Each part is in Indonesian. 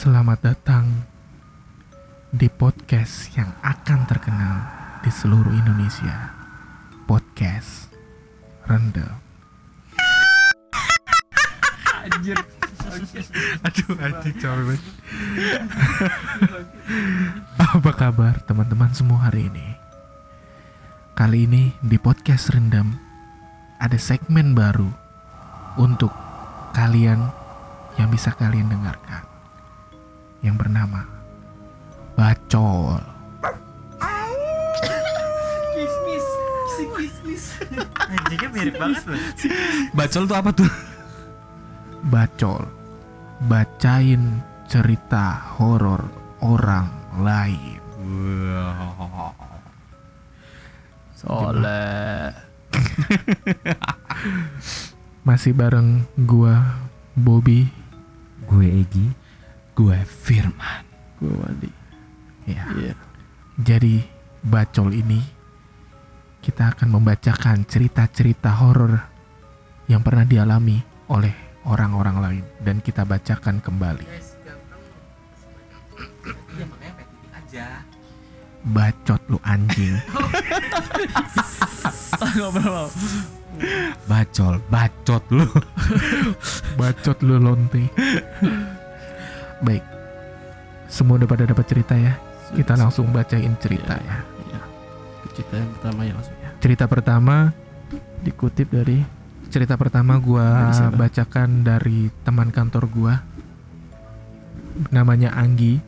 Selamat datang di podcast yang akan terkenal di seluruh Indonesia. Podcast Rendem. Anjir. Aduh, anjing capek Apa kabar teman-teman semua hari ini? Kali ini di podcast Rendam ada segmen baru untuk kalian yang bisa kalian dengarkan yang bernama Bacol. Kismis. Si kismis. Anjingnya mirip banget loh. Bacol tuh apa tuh? Bacol. Bacain cerita horor orang lain. Soleh. Masih bareng gua Bobby, Gue Egi, gue Firman. Gue Wadi. ya. Iya. Jadi bacol ini kita akan membacakan cerita-cerita horor yang pernah dialami oleh orang-orang lain dan kita bacakan kembali. Bacot lu anjing. Bacol, bacot lu. Bacot lu lonte. Baik. Semua udah pada dapat cerita ya. Kita langsung bacain cerita ya. Iya. Cerita yang pertama ya langsung ya. Cerita pertama, Dikutip dari cerita pertama gua Dari siapa? bacakan dari teman kantor gua. Namanya Anggi.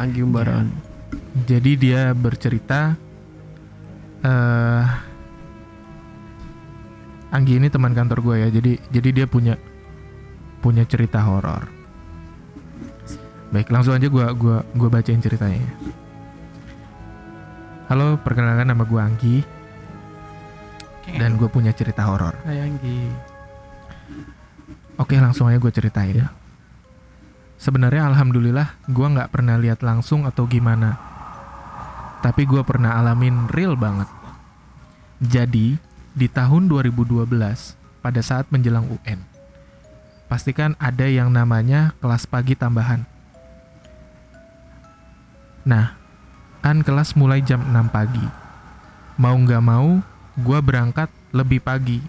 Anggi Umbaran. Jadi dia bercerita eh Anggi ini teman kantor gue ya. Jadi jadi dia punya punya cerita horor. Baik, langsung aja gua gua gua bacain ceritanya. ya. Halo, perkenalkan nama gua Anggi dan gue punya cerita horor. Hai Anggi. Oke, langsung aja gue ceritain. Ya. Sebenarnya alhamdulillah gue nggak pernah lihat langsung atau gimana. Tapi gue pernah alamin real banget. Jadi, di tahun 2012, pada saat menjelang UN, pastikan ada yang namanya kelas pagi tambahan. Nah, kan kelas mulai jam 6 pagi. Mau nggak mau, gue berangkat lebih pagi.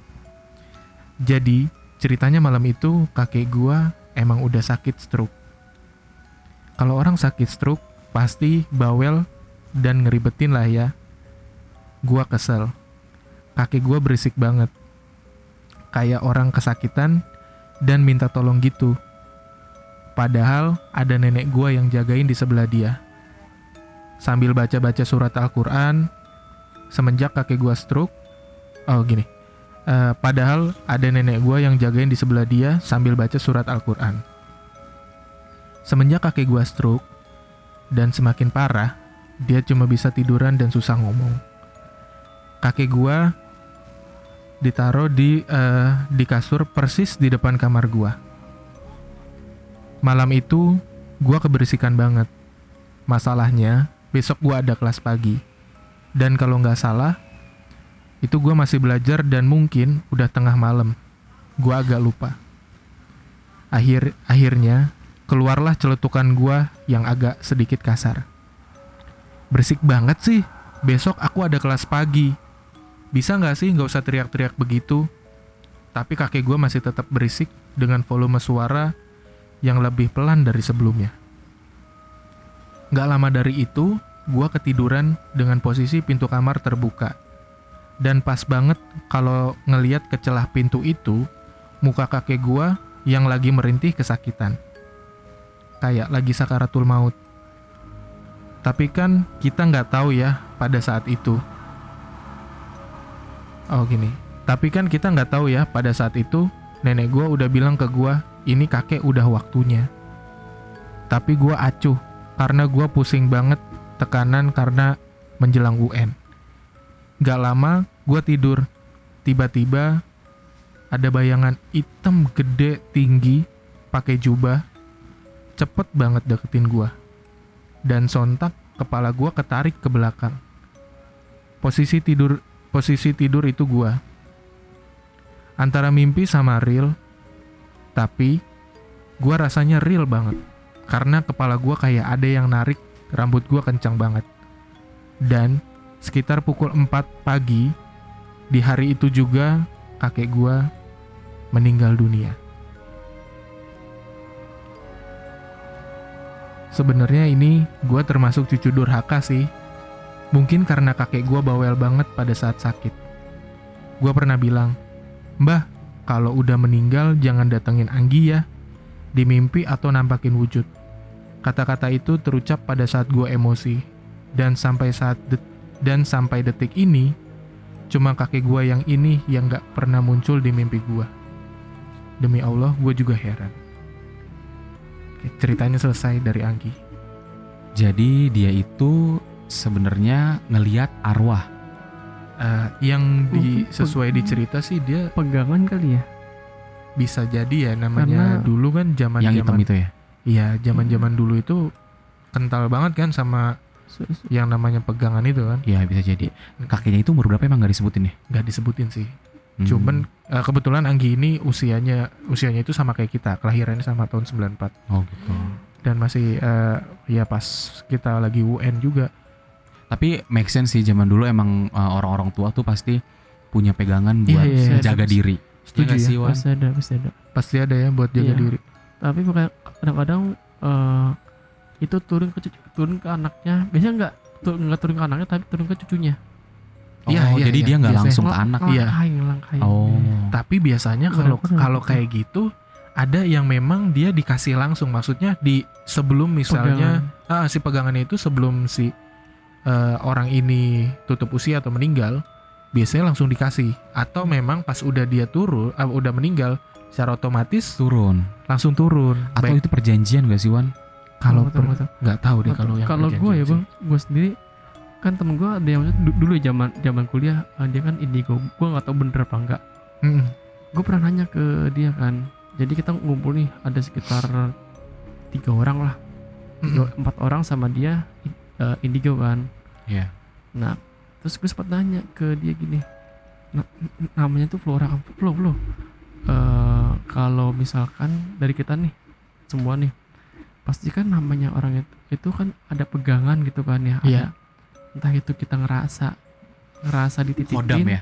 Jadi, ceritanya malam itu kakek gua emang udah sakit stroke. Kalau orang sakit stroke, pasti bawel dan ngeribetin lah ya. Gua kesel. Kakek gua berisik banget. Kayak orang kesakitan dan minta tolong gitu. Padahal ada nenek gua yang jagain di sebelah dia. Sambil baca-baca surat Al-Quran, semenjak kakek gua stroke, oh gini, Eh, padahal ada nenek gua yang jagain di sebelah dia sambil baca surat Al-Quran. Semenjak kakek gua stroke dan semakin parah, dia cuma bisa tiduran dan susah ngomong. Kakek gua ditaruh di eh, di kasur persis di depan kamar gua. Malam itu gua keberisikan banget. Masalahnya besok gua ada kelas pagi. Dan kalau nggak salah, itu gue masih belajar dan mungkin udah tengah malam. Gue agak lupa. Akhir akhirnya keluarlah celetukan gue yang agak sedikit kasar. Berisik banget sih. Besok aku ada kelas pagi. Bisa nggak sih nggak usah teriak-teriak begitu? Tapi kakek gue masih tetap berisik dengan volume suara yang lebih pelan dari sebelumnya. Nggak lama dari itu, gue ketiduran dengan posisi pintu kamar terbuka dan pas banget kalau ngeliat ke celah pintu itu, muka kakek gua yang lagi merintih kesakitan. Kayak lagi sakaratul maut. Tapi kan kita nggak tahu ya pada saat itu. Oh gini, tapi kan kita nggak tahu ya pada saat itu nenek gua udah bilang ke gua ini kakek udah waktunya. Tapi gua acuh karena gua pusing banget tekanan karena menjelang UN. Gak lama gue tidur. Tiba-tiba ada bayangan hitam gede tinggi pakai jubah. Cepet banget deketin gue. Dan sontak kepala gue ketarik ke belakang. Posisi tidur posisi tidur itu gue. Antara mimpi sama real. Tapi gue rasanya real banget. Karena kepala gua kayak ada yang narik rambut gua kencang banget. Dan sekitar pukul 4 pagi di hari itu juga kakek gua meninggal dunia. Sebenarnya ini gua termasuk cucu durhaka sih. Mungkin karena kakek gua bawel banget pada saat sakit. Gua pernah bilang, "Mbah, kalau udah meninggal jangan datengin Anggi ya, di mimpi atau nampakin wujud." Kata-kata itu terucap pada saat gua emosi dan sampai saat det- dan sampai detik ini cuma kakek gua yang ini yang gak pernah muncul di mimpi gua. Demi Allah, gue juga heran. Oke, ceritanya selesai dari Anggi. Jadi dia itu sebenarnya ngelihat arwah. Eh, yang di Oh, sesuai di cerita sih dia Pegangan kali ya. Bisa jadi ya namanya Karena- dulu kan zaman yang hitam zaman itu ya. iya zaman zaman dulu itu kental banget kan sama yang namanya pegangan itu kan Iya bisa jadi. Kakeknya itu umur berapa emang nggak disebutin ya? nggak disebutin sih Hmm. cuman eh, kebetulan Anggi ini usianya usianya itu sama kayak kita kelahirannya sama tahun 94 oh gitu. dan masih eh, ya pas kita lagi UN juga Tapi make sense sih zaman dulu emang uh, orang-orang tua tuh pasti punya pegangan Iya, buat iya, iya. jaga diri. Setuju nggak ya? sih? Pasti ada, pasti ada. pasti ada ya buat jaga Iya. diri Tapi bukan kadang-kadang eh, itu turun ke cucu- turun ke anaknya. Biasanya nggak tur- nggak turun ke anaknya tapi turun ke cucunya. Oh, Iya, iya, jadi iya. dia nggak langsung ke anak. Iya. Ngelangkain. Oh. tapi biasanya Iya, kalau kalau kayak gitu ada yang memang dia dikasih langsung maksudnya di sebelum misalnya ah, si pegangannya itu sebelum si eh, orang ini tutup usia atau meninggal biasanya langsung dikasih atau memang pas udah dia turun ah, udah meninggal secara otomatis Turun. langsung turun Atau Baik, itu perjanjian gak sih Wan? kalau nggak tahu deh kalau yang kalau gue ya bang gue sendiri kan temen gue ada yang dulu zaman zaman kuliah eh, dia kan indigo gue nggak tahu bener apa enggak sih. Mm-mm. gue pernah nanya ke dia kan jadi kita ngumpul nih ada sekitar tiga orang lah tiga, Mm-mm. empat orang sama dia eh, indigo kan Iya. nah terus gue sempat nanya ke dia gini "Na- n- namanya tuh Flora Flo Flo eh, kalau misalkan dari kita nih semua nih pasti kan namanya orang itu, itu kan ada pegangan gitu kan ya Iya. ada entah itu kita ngerasa ngerasa dititipin Kodam ya?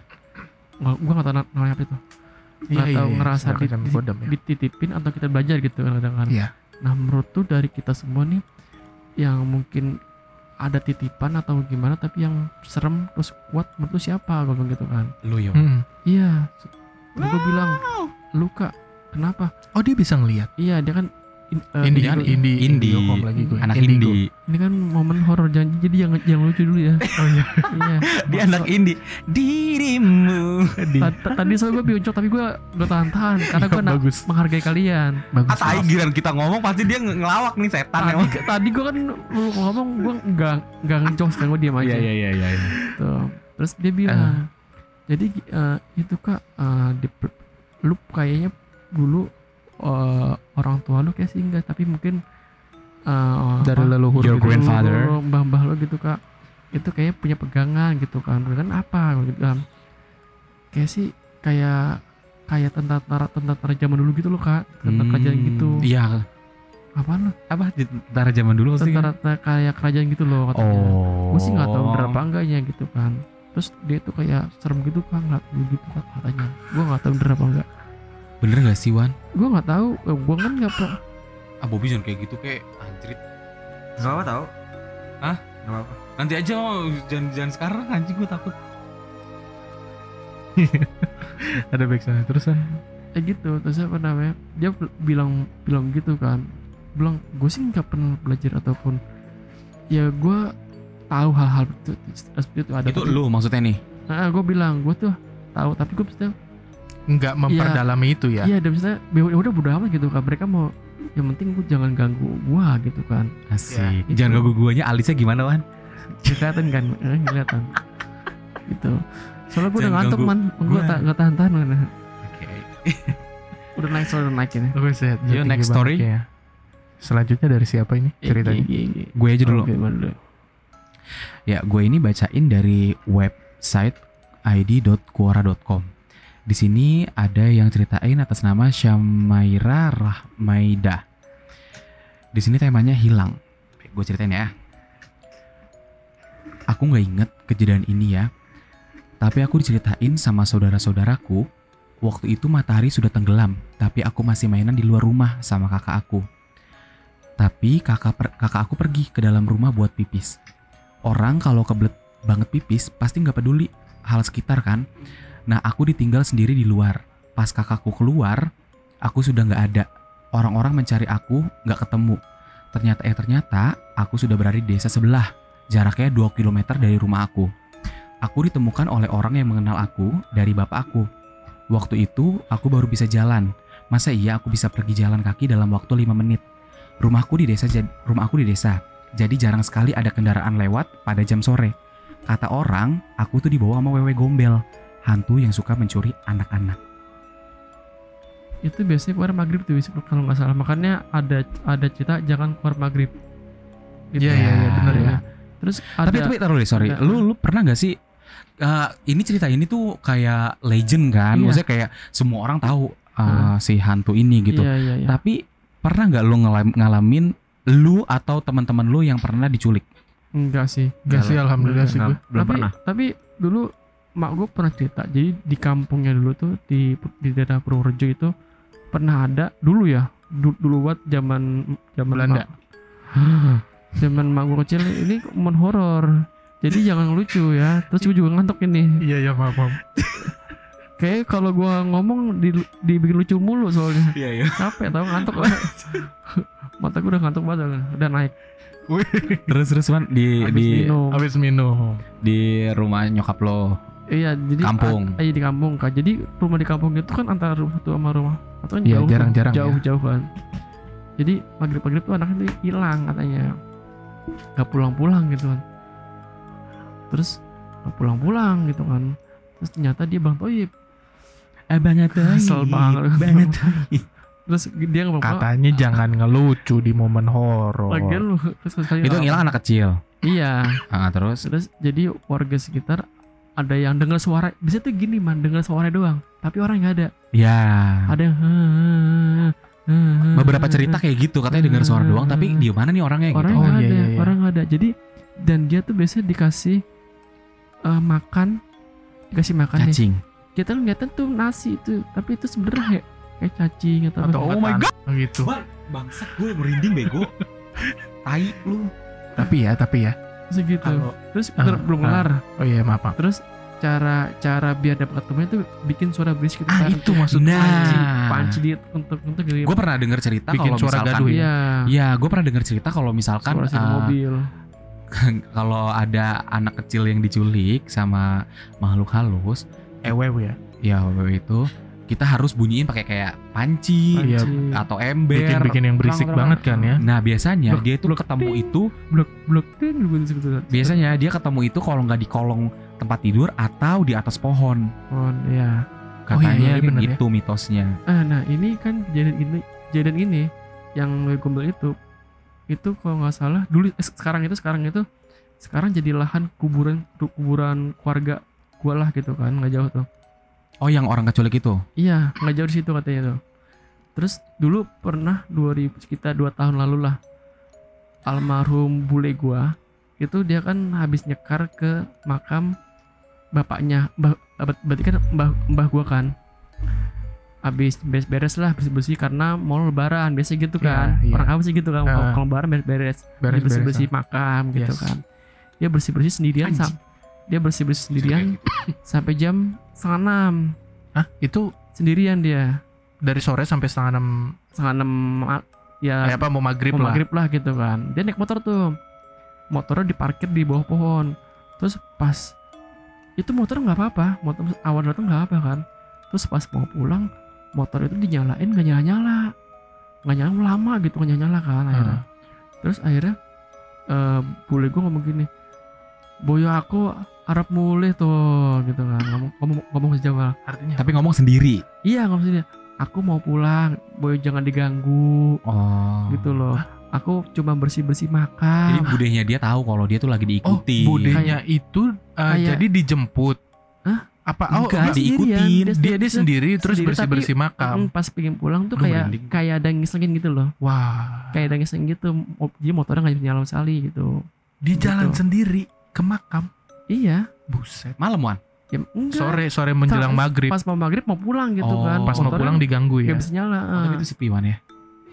nggak gue nggak tahu na- namanya apa itu nggak tahu ngerasa di, semacam di- kodam ya. dititipin atau kita belajar gitu kan kadang kan Iya. nah menurut tuh dari kita semua nih yang mungkin ada titipan atau gimana tapi yang serem terus kuat menurut lu siapa? Gue bilang gitu kan. Lu ya. Mm-mm. iya. Gue bilang lu kak kenapa? Oh dia bisa ngelihat iya dia kan in, eh, Indi indigo. Indi Indi. Home lagi gue Anak Indigo. indie. ini kan momen horor jangan jadi yang yang lucu dulu ya oh iya iya Dia anak indie. Dirimu. Ta- ta- tadi soalnya gue biuncok tapi gue gak tahan-tahan karena gue Iya, bagus menghargai kalian bagus Kata giliran kita ngomong pasti dia nge- ngelawak nih setan tadi, emang. tadi gue kan lu ngomong gue nggak nggak ngejokes kan gue diam aja iya iya iya. Tuh. terus dia bilang jadi eh, itu kak eh, di lu kayaknya dulu eh, orang tua lu kayak sih? Enggak tapi mungkin eh, dari apa, leluhur Your gitu. grandfather. leluhur, mbah-mbah lu gitu kak. Itu kayak punya pegangan gitu kan. Pegangan apa? Gitu kan. Kayak sih kayak kayak tentara tentara zaman dulu gitu loh kak. Tentara kerajaan gitu. Iya. apa lu Apa? Di tentara zaman dulu sih? tentara tentara kayak kerajaan gitu loh katanya. Oh. gue sih nggak tahu bener apa enggaknya gitu kan. Terus dia tuh kayak serem gitu kan nggak dulu gitu kan katanya. Gue nggak tahu bener apa enggak Bener gak sih Wan? gue nggak tahu gue kan nggak pernah Ah Bobby jangan kayak gitu kayak anjrit. Gak apa tau Hah? Gak apa Nanti aja oh, jangan jangan sekarang anjing gue takut. ada backsound terusan kayak gitu terus apa namanya dia bilang bilang gitu kan bilang gue sih nggak pernah belajar ataupun ya gue tahu hal-hal itu seperti itu ada Itu lu maksudnya nih. nah, gue bilang gue tuh tahu tapi gue maksudnya nggak memperdalami itu ya iya dan misalnya ya udah bodo amat gitu kan mereka mau yang penting gue jangan ganggu gua gitu kan Asik. itu. Jangan ganggu guanya alisnya gimana Wan? kelihatan kan eh, kelihatan gitu soalnya gue udah ngantuk man gue gua. tak nggak tahan tahan mana Oke. udah naik soalnya udah naik ini Oke, set. Yuk, Tinggi next story. kayaknya. Selanjutnya dari siapa ini ceritanya? Iya, iya, iya. Gue aja dulu. Dulu? Ya, gue ini bacain dari website id.quora.com. Di sini ada yang ceritain atas nama Syamaira Rahmaida. Di sini temanya hilang. Gue ceritain ya. Aku nggak inget kejadian ini ya. Tapi aku diceritain sama saudara-saudaraku. Waktu itu matahari sudah tenggelam, tapi aku masih mainan di luar rumah sama kakak aku. Tapi kakak per- kakak aku pergi ke dalam rumah buat pipis. Orang kalau kebelet banget pipis pasti nggak peduli hal sekitar kan. Nah aku ditinggal sendiri di luar. Pas kakakku keluar, aku sudah nggak ada. Orang-orang mencari aku nggak ketemu. Ternyata eh ternyata aku sudah berada di desa sebelah. Jaraknya 2 km dari rumah aku. Aku ditemukan oleh orang yang mengenal aku dari bapak aku. Waktu itu aku baru bisa jalan. Masa iya aku bisa pergi jalan kaki dalam waktu 5 menit? Rumahku di desa rumahku di desa. Jadi jarang sekali ada kendaraan lewat pada jam sore. Kata orang, aku tuh dibawa sama wewe gombel, hantu yang suka mencuri anak-anak. Itu biasanya keluar maghrib tuh besok kalau nggak salah. Makanya ada ada cerita jangan keluar maghrib. Gitu. Iya, iya, iya, bener ya. Terus ada Tapi tapi taruh deh sorry, ada- lu lu pernah gak sih eh, ini cerita ini tuh kayak legend kan? Iya. Maksudnya kayak semua orang tahu eh, Heeh. si hantu ini gitu. Iya, iya, iya. Tapi pernah nggak lu ngalamin lu atau teman-teman lu yang pernah diculik? Enggak sih. Gak sih alhamdulillah sih gue. belum tapi, pernah. Tapi dulu mak gue pernah cerita. Jadi di kampungnya dulu tuh di di daerah Purworejo itu pernah ada dulu ya. Du- dulu buat zaman zaman Belanda. mak- zaman mak gue kecil ini momen horor. Jadi jangan lucu ya. Terus gue juga ngantuk ini. Iya iya maaf maaf. Kayak kalau gua ngomong di dibikin lucu mulu soalnya. Iya iya. Capek tau ngantuk lah. Mata gue udah ngantuk banget udah naik. Terus terus man di Habis di minum. Habis minum. di rumah nyokap lo. Iya, jadi Kampung. Iya di kampung kan. Jadi rumah di kampung itu kan antara rumah tuh sama rumah atau kan Iya, jauh, tuh, jarang-jarang jauh, ya. jauh kan. Jadi maghrib maghrib tuh anaknya tuh hilang katanya, gak pulang-pulang gitu kan. Terus gak pulang-pulang gitu kan. Terus ternyata dia bang Toyib. Abang atau Kesel banget. Banget. Terus dia ngomong Katanya jangan ngelucu di momen horor. Lagian lu terus Itu yang hilang anak kecil. Iya. Ah, terus Terus jadi warga sekitar ada yang dengar suara. Bisa tuh gini man, dengar suara doang. Tapi orang nggak ada. ya Ada yang beberapa cerita kayak gitu katanya dengar suara doang tapi di mana nih orangnya orang gitu. Oh, nggak iya, ada, iya, iya. orang nggak ada. Jadi dan dia tuh biasanya dikasih eh, makan, dikasih makan nih. Cacing. Kita ngeliatin tuh nasi itu, tapi itu sebenarnya kayak, kayak cacing atau, Atau. Oh my god. Gitu. Bangsat gue merinding bego. Tai lu. Tapi ya tapi ya. Segitu. Kalau Terus bentar, belum ah. kelar. oh iya maaf maaf. Terus cara cara biar dapat ketemunya tuh bikin suara berisik gitu Ah kan. itu maksud Nah. panci panci dia untuk untuk gini Gue pernah dengar cerita Bikin kalau suara misalkan gaduh ya? iya Iya, gue pernah dengar cerita kalau misalkan suara eh, mobil kalau ada anak kecil yang diculik sama makhluk halus, Ewew ya. ya itu kita harus bunyiin pakai kayak panci Iya, Panci. atau ember. Bikin-bikin yang berisik Terang-terang. banget kan ya. Nah biasanya Blok- dia itu blok ketemu ting. itu blok blok ting gitu gitu biasanya dia ketemu itu kalau nggak di kolong tempat tidur atau di atas pohon. oh ya Oh, iya, Katanya iya, bener ya. gitu mitosnya. ah nah ini kan kejadian ini kejadian ini yang gombel itu itu kalau nggak salah dulu eh, sekarang itu sekarang itu sekarang jadi lahan kuburan kuburan keluarga gua lah gitu kan nggak jauh tuh Oh yang orang keculik itu? Iya, nggak jauh di situ katanya tuh. Terus dulu pernah 2000 sekitar 2 tahun lalu lah. Almarhum bule gua itu dia kan habis nyekar ke makam bapaknya. Ber- berarti kan mbah mbah gua kan. Habis beres-beres lah bersih-bersih karena mau lebaran biasa gitu Iya, kan. iya. Orang apa sih gitu kan kalau Ah. kalau lebaran beres-beres. Bersih-bersih makam gitu Yes. kan. Dia bersih-bersih sendirian sam- dia bersih-bersih sendirian sampai jam setengah enam. Hah? Itu sendirian dia. dari sore sampai setengah enam? Setengah enam ya eh, apa mau maghrib mau lah. maghrib lah gitu kan. Dia naik motor tuh. Motornya diparkir di bawah pohon. Terus pas itu motor nggak apa-apa. Motor awal datang nggak apa kan. Terus pas mau pulang motor itu dinyalain nggak nyala nyala nggak nyala lama gitu nggak nyala nyala kan akhirnya. Ah. terus akhirnya eh bule gue ngomong gini boyo aku Arab mulai tuh gitu kan ngomong ngomong ngomong sejauh Artinya Tapi ngomong sendiri. iya ngomong dia aku mau pulang boyo jangan diganggu Oh. gitu loh. Aku cuma bersih bersih Jadi makan. budenya dia tahu kalau dia tuh lagi Oh, diikuti. budenya itu uh, Kayak- jadi dijemput. Hah? Apa oh Enggak, enggak, diikutin. dia dia sendiri terus sendiri, bersih bersih makam. mm, pas pengen pulang tuh kayak merinding. kayak ada ngisengin gitu loh Wah. kayak ada ngisengin gitu dia motornya nggak nyala sekali gitu Di jalan Gitu. sendiri ke makam. Iya Buset. Malam Wan. ya enggak Sore sore menjelang Pas- maghrib. pas mau maghrib mau pulang gitu Oh. kan Pas mau pulang diganggu ya. nggak bisa nyala Oh, tapi ah. itu sepi Wan ya.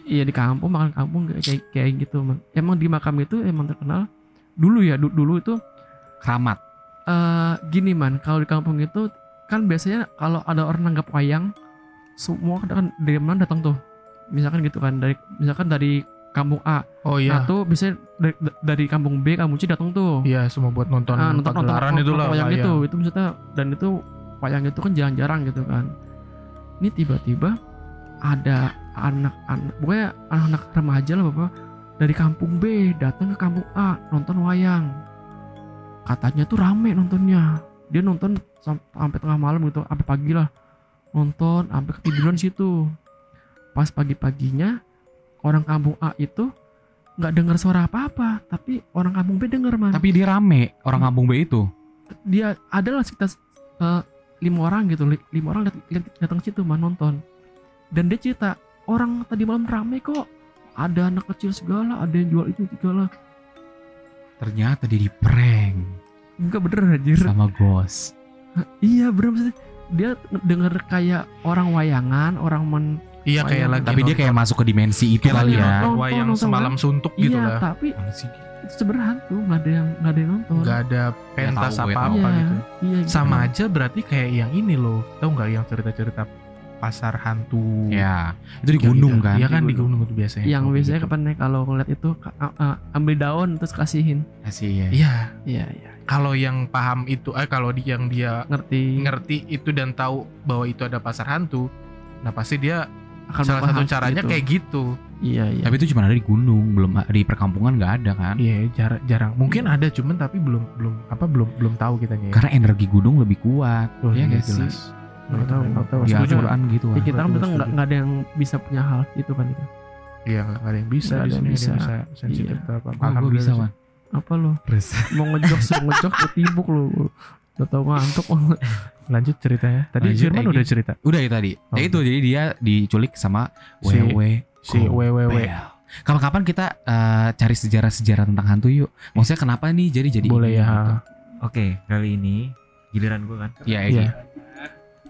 iya di kampung makan kampung kayak kayak, gitu man. emang di makam itu emang terkenal dulu ya du- dulu itu Keramat. eh gini man kalau di kampung itu kan biasanya kalau ada orang nanggap wayang semua kan dari mana datang tuh misalkan gitu kan dari misalkan dari kampung A. Oh nah iya. tuh biasanya dari, dari kampung B kampung C datang tuh. Iya, semua buat nonton, Ah, nonton nonton pagelaran nonton itu lah. wayang itu. itu maksudnya dan itu wayang itu kan jarang-jarang gitu kan. Ini tiba-tiba ada anak-anak pokoknya anak-anak remaja lah bapak. Dari kampung B datang ke kampung A nonton wayang. Katanya tuh rame nontonnya. Dia nonton sam- sampai tengah malam gitu sampai pagi lah. Nonton sampai ketiduran situ. Pas pagi-paginya orang kampung A itu nggak dengar suara apa-apa tapi orang kampung B denger man Tapi dia rame orang kampung B itu. dia adalah sekitar eh, lima orang gitu li- lima orang dat- dat- datang situ mah nonton. Dan dia cerita orang tadi malam rame kok. Ada anak kecil segala ada yang jual itu segala. Ternyata dia di prank. Enggak bener anjir. Sama Ghost. iya bener maksudnya. Dia denger kayak orang wayangan orang men Iya kayak lagi Tapi dia kayak masuk ke dimensi itu kayak kali ya. nonton Nonton, wayang nonton, semalam suntuk gitu iya lah. tapi Mana sih? itu sebenarnya hantu nggak ada yang nggak ada yang nonton Nggak ada pentas tahu, gue apa tahu. apa iya, gitu. iya gitu. Sama aja berarti kayak yang ini loh. Tahu nggak yang cerita-cerita pasar hantu? Ya, itu di gunung gitu. kan. Iya kan Di di gunung itu biasanya. yang biasanya gitu. kapan nih kalau ngeliat itu ambil daun terus kasihin Kasih ya. Iya, iya iya kalau yang paham itu, eh kalau di, yang dia ngerti ngerti itu dan tahu bahwa itu ada pasar hantu, nah pasti dia akan salah satu caranya itu. kayak gitu. iya iya Tapi itu cuma ada di gunung, belum di perkampungan nggak ada kan? Iya, jar- jarang. Mungkin ada cuman tapi belum belum apa belum belum tahu kitanya. ya. Karena energi gunung lebih kuat. Oh, Iya iya, nggak jelas. Nggak tahu, nggak tahu. Al-Quran gitu Ya kan. kita kan Betul, nggak ada yang bisa punya hal itu kan itu. Iya, nggak ada yang bisa di ada yang sini, bisa. bisa sensitif Iya. apa. Gua bisa, Wan. Apa lo? Mau ngejok suruh ngejok ketibuk lo. Udah tau ngantuk. Lanjut ceritanya. Tadi Lanjut, Firman udah cerita. Udah ya tadi. Oh. Ya itu jadi dia diculik sama Si- wewe Si. Kapan-kapan kita eh, cari sejarah-sejarah tentang hantu yuk. Maksudnya kenapa nih jadi jadi Boleh ini ya. gitu. Oke, kali ini giliran gue kan. Iya, Egi. Iya.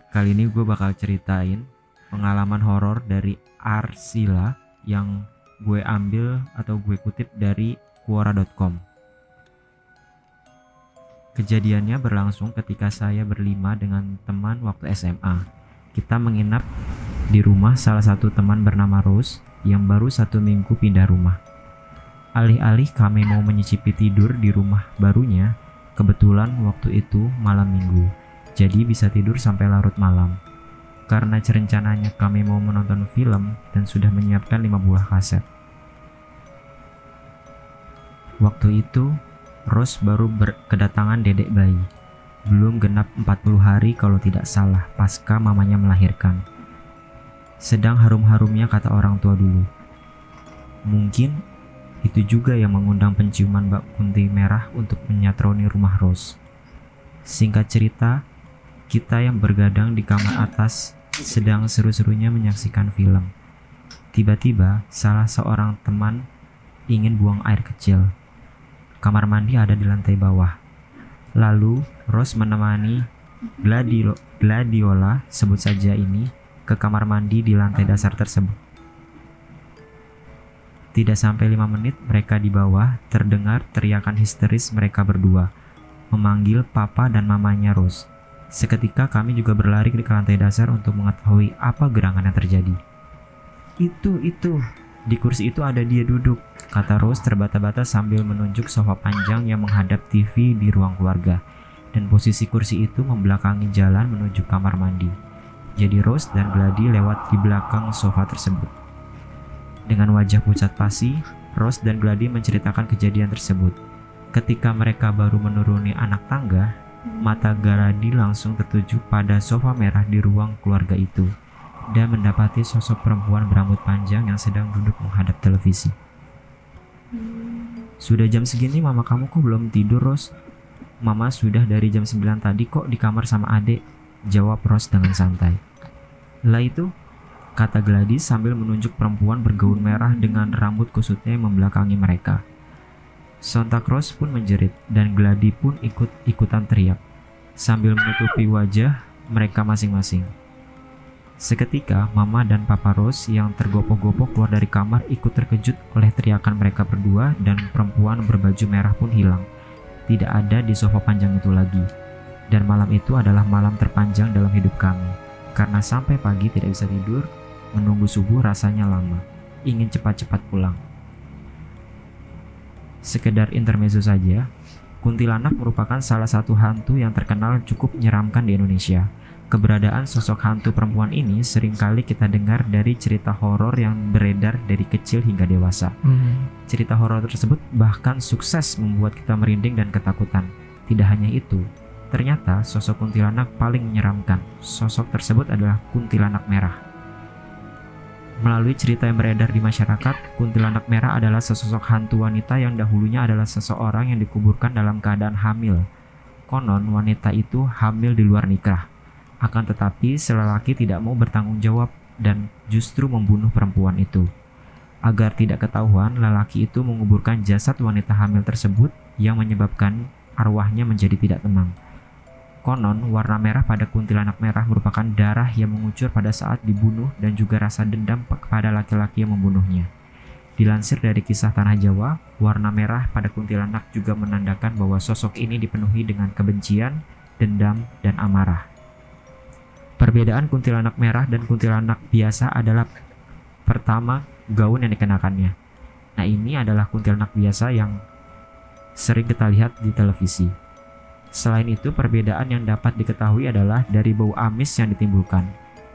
Kali ini gue bakal ceritain pengalaman horor dari Arsila yang gue ambil atau gue kutip dari Quora.com. Kejadiannya berlangsung ketika saya berlima dengan teman waktu SMA. Kita menginap di rumah salah satu teman bernama Rose yang baru satu minggu pindah rumah. Alih-alih kami mau menyicipi tidur di rumah barunya, kebetulan waktu itu malam minggu jadi bisa tidur sampai larut malam. Karena rencananya kami mau menonton film dan sudah menyiapkan lima buah kaset. Waktu itu, Rose baru berkedatangan dedek bayi. Belum genap 40 hari kalau tidak salah pasca mamanya melahirkan. Sedang harum-harumnya kata orang tua dulu. Mungkin itu juga yang mengundang penciuman bak kunti merah untuk menyatroni rumah Rose. Singkat cerita, kita yang bergadang di kamar atas sedang seru-serunya menyaksikan film. Tiba-tiba, salah seorang teman ingin buang air kecil. Kamar mandi ada di lantai bawah. Lalu, Rose menemani Gladio- Gladiola, sebut saja ini, ke kamar mandi di lantai dasar tersebut. Tidak sampai lima menit, mereka di bawah terdengar teriakan histeris mereka berdua, memanggil papa dan mamanya Rose. Seketika kami juga berlari ke lantai dasar untuk mengetahui apa gerangan yang terjadi. Itu, itu. Di kursi itu ada dia duduk, kata Rose terbata-bata sambil menunjuk sofa panjang yang menghadap TV di ruang keluarga. Dan posisi kursi itu membelakangi jalan menuju kamar mandi. Jadi Rose dan Glady lewat di belakang sofa tersebut. Dengan wajah pucat pasi, Rose dan Glady menceritakan kejadian tersebut. Ketika mereka baru menuruni anak tangga, mata Galadi langsung tertuju pada sofa merah di ruang keluarga itu dan mendapati sosok perempuan berambut panjang yang sedang duduk menghadap televisi. Sudah jam segini mama kamu kok belum tidur, Ros? Mama sudah dari jam 9 tadi kok di kamar sama adek, jawab Rose dengan santai. Lah itu, kata Gladys sambil menunjuk perempuan bergaun merah dengan rambut kusutnya yang membelakangi mereka. Sontak Rose pun menjerit dan Gladys pun ikut-ikutan teriak sambil menutupi wajah mereka masing-masing. Seketika, Mama dan Papa Rose yang tergopoh-gopoh keluar dari kamar ikut terkejut oleh teriakan mereka berdua dan perempuan berbaju merah pun hilang. Tidak ada di sofa panjang itu lagi. Dan malam itu adalah malam terpanjang dalam hidup kami. Karena sampai pagi tidak bisa tidur, menunggu subuh rasanya lama. Ingin cepat-cepat pulang. Sekedar intermezzo saja, kuntilanak merupakan salah satu hantu yang terkenal cukup menyeramkan di Indonesia. Keberadaan sosok hantu perempuan ini sering kali kita dengar dari cerita horor yang beredar dari kecil hingga dewasa. Hmm. Cerita horor tersebut bahkan sukses membuat kita merinding dan ketakutan. Tidak hanya itu, ternyata sosok kuntilanak paling menyeramkan. Sosok tersebut adalah kuntilanak merah. Melalui cerita yang beredar di masyarakat, kuntilanak merah adalah sesosok hantu wanita yang dahulunya adalah seseorang yang dikuburkan dalam keadaan hamil. Konon wanita itu hamil di luar nikah. Akan tetapi, lelaki tidak mau bertanggung jawab dan justru membunuh perempuan itu. Agar tidak ketahuan, lelaki itu menguburkan jasad wanita hamil tersebut yang menyebabkan arwahnya menjadi tidak tenang. Konon, warna merah pada kuntilanak merah merupakan darah yang mengucur pada saat dibunuh dan juga rasa dendam kepada laki-laki yang membunuhnya. Dilansir dari kisah Tanah Jawa, warna merah pada kuntilanak juga menandakan bahwa sosok ini dipenuhi dengan kebencian, dendam, dan amarah. Perbedaan kuntilanak merah dan kuntilanak biasa adalah pertama gaun yang dikenakannya. Nah ini adalah kuntilanak biasa yang sering kita lihat di televisi. Selain itu perbedaan yang dapat diketahui adalah dari bau amis yang ditimbulkan.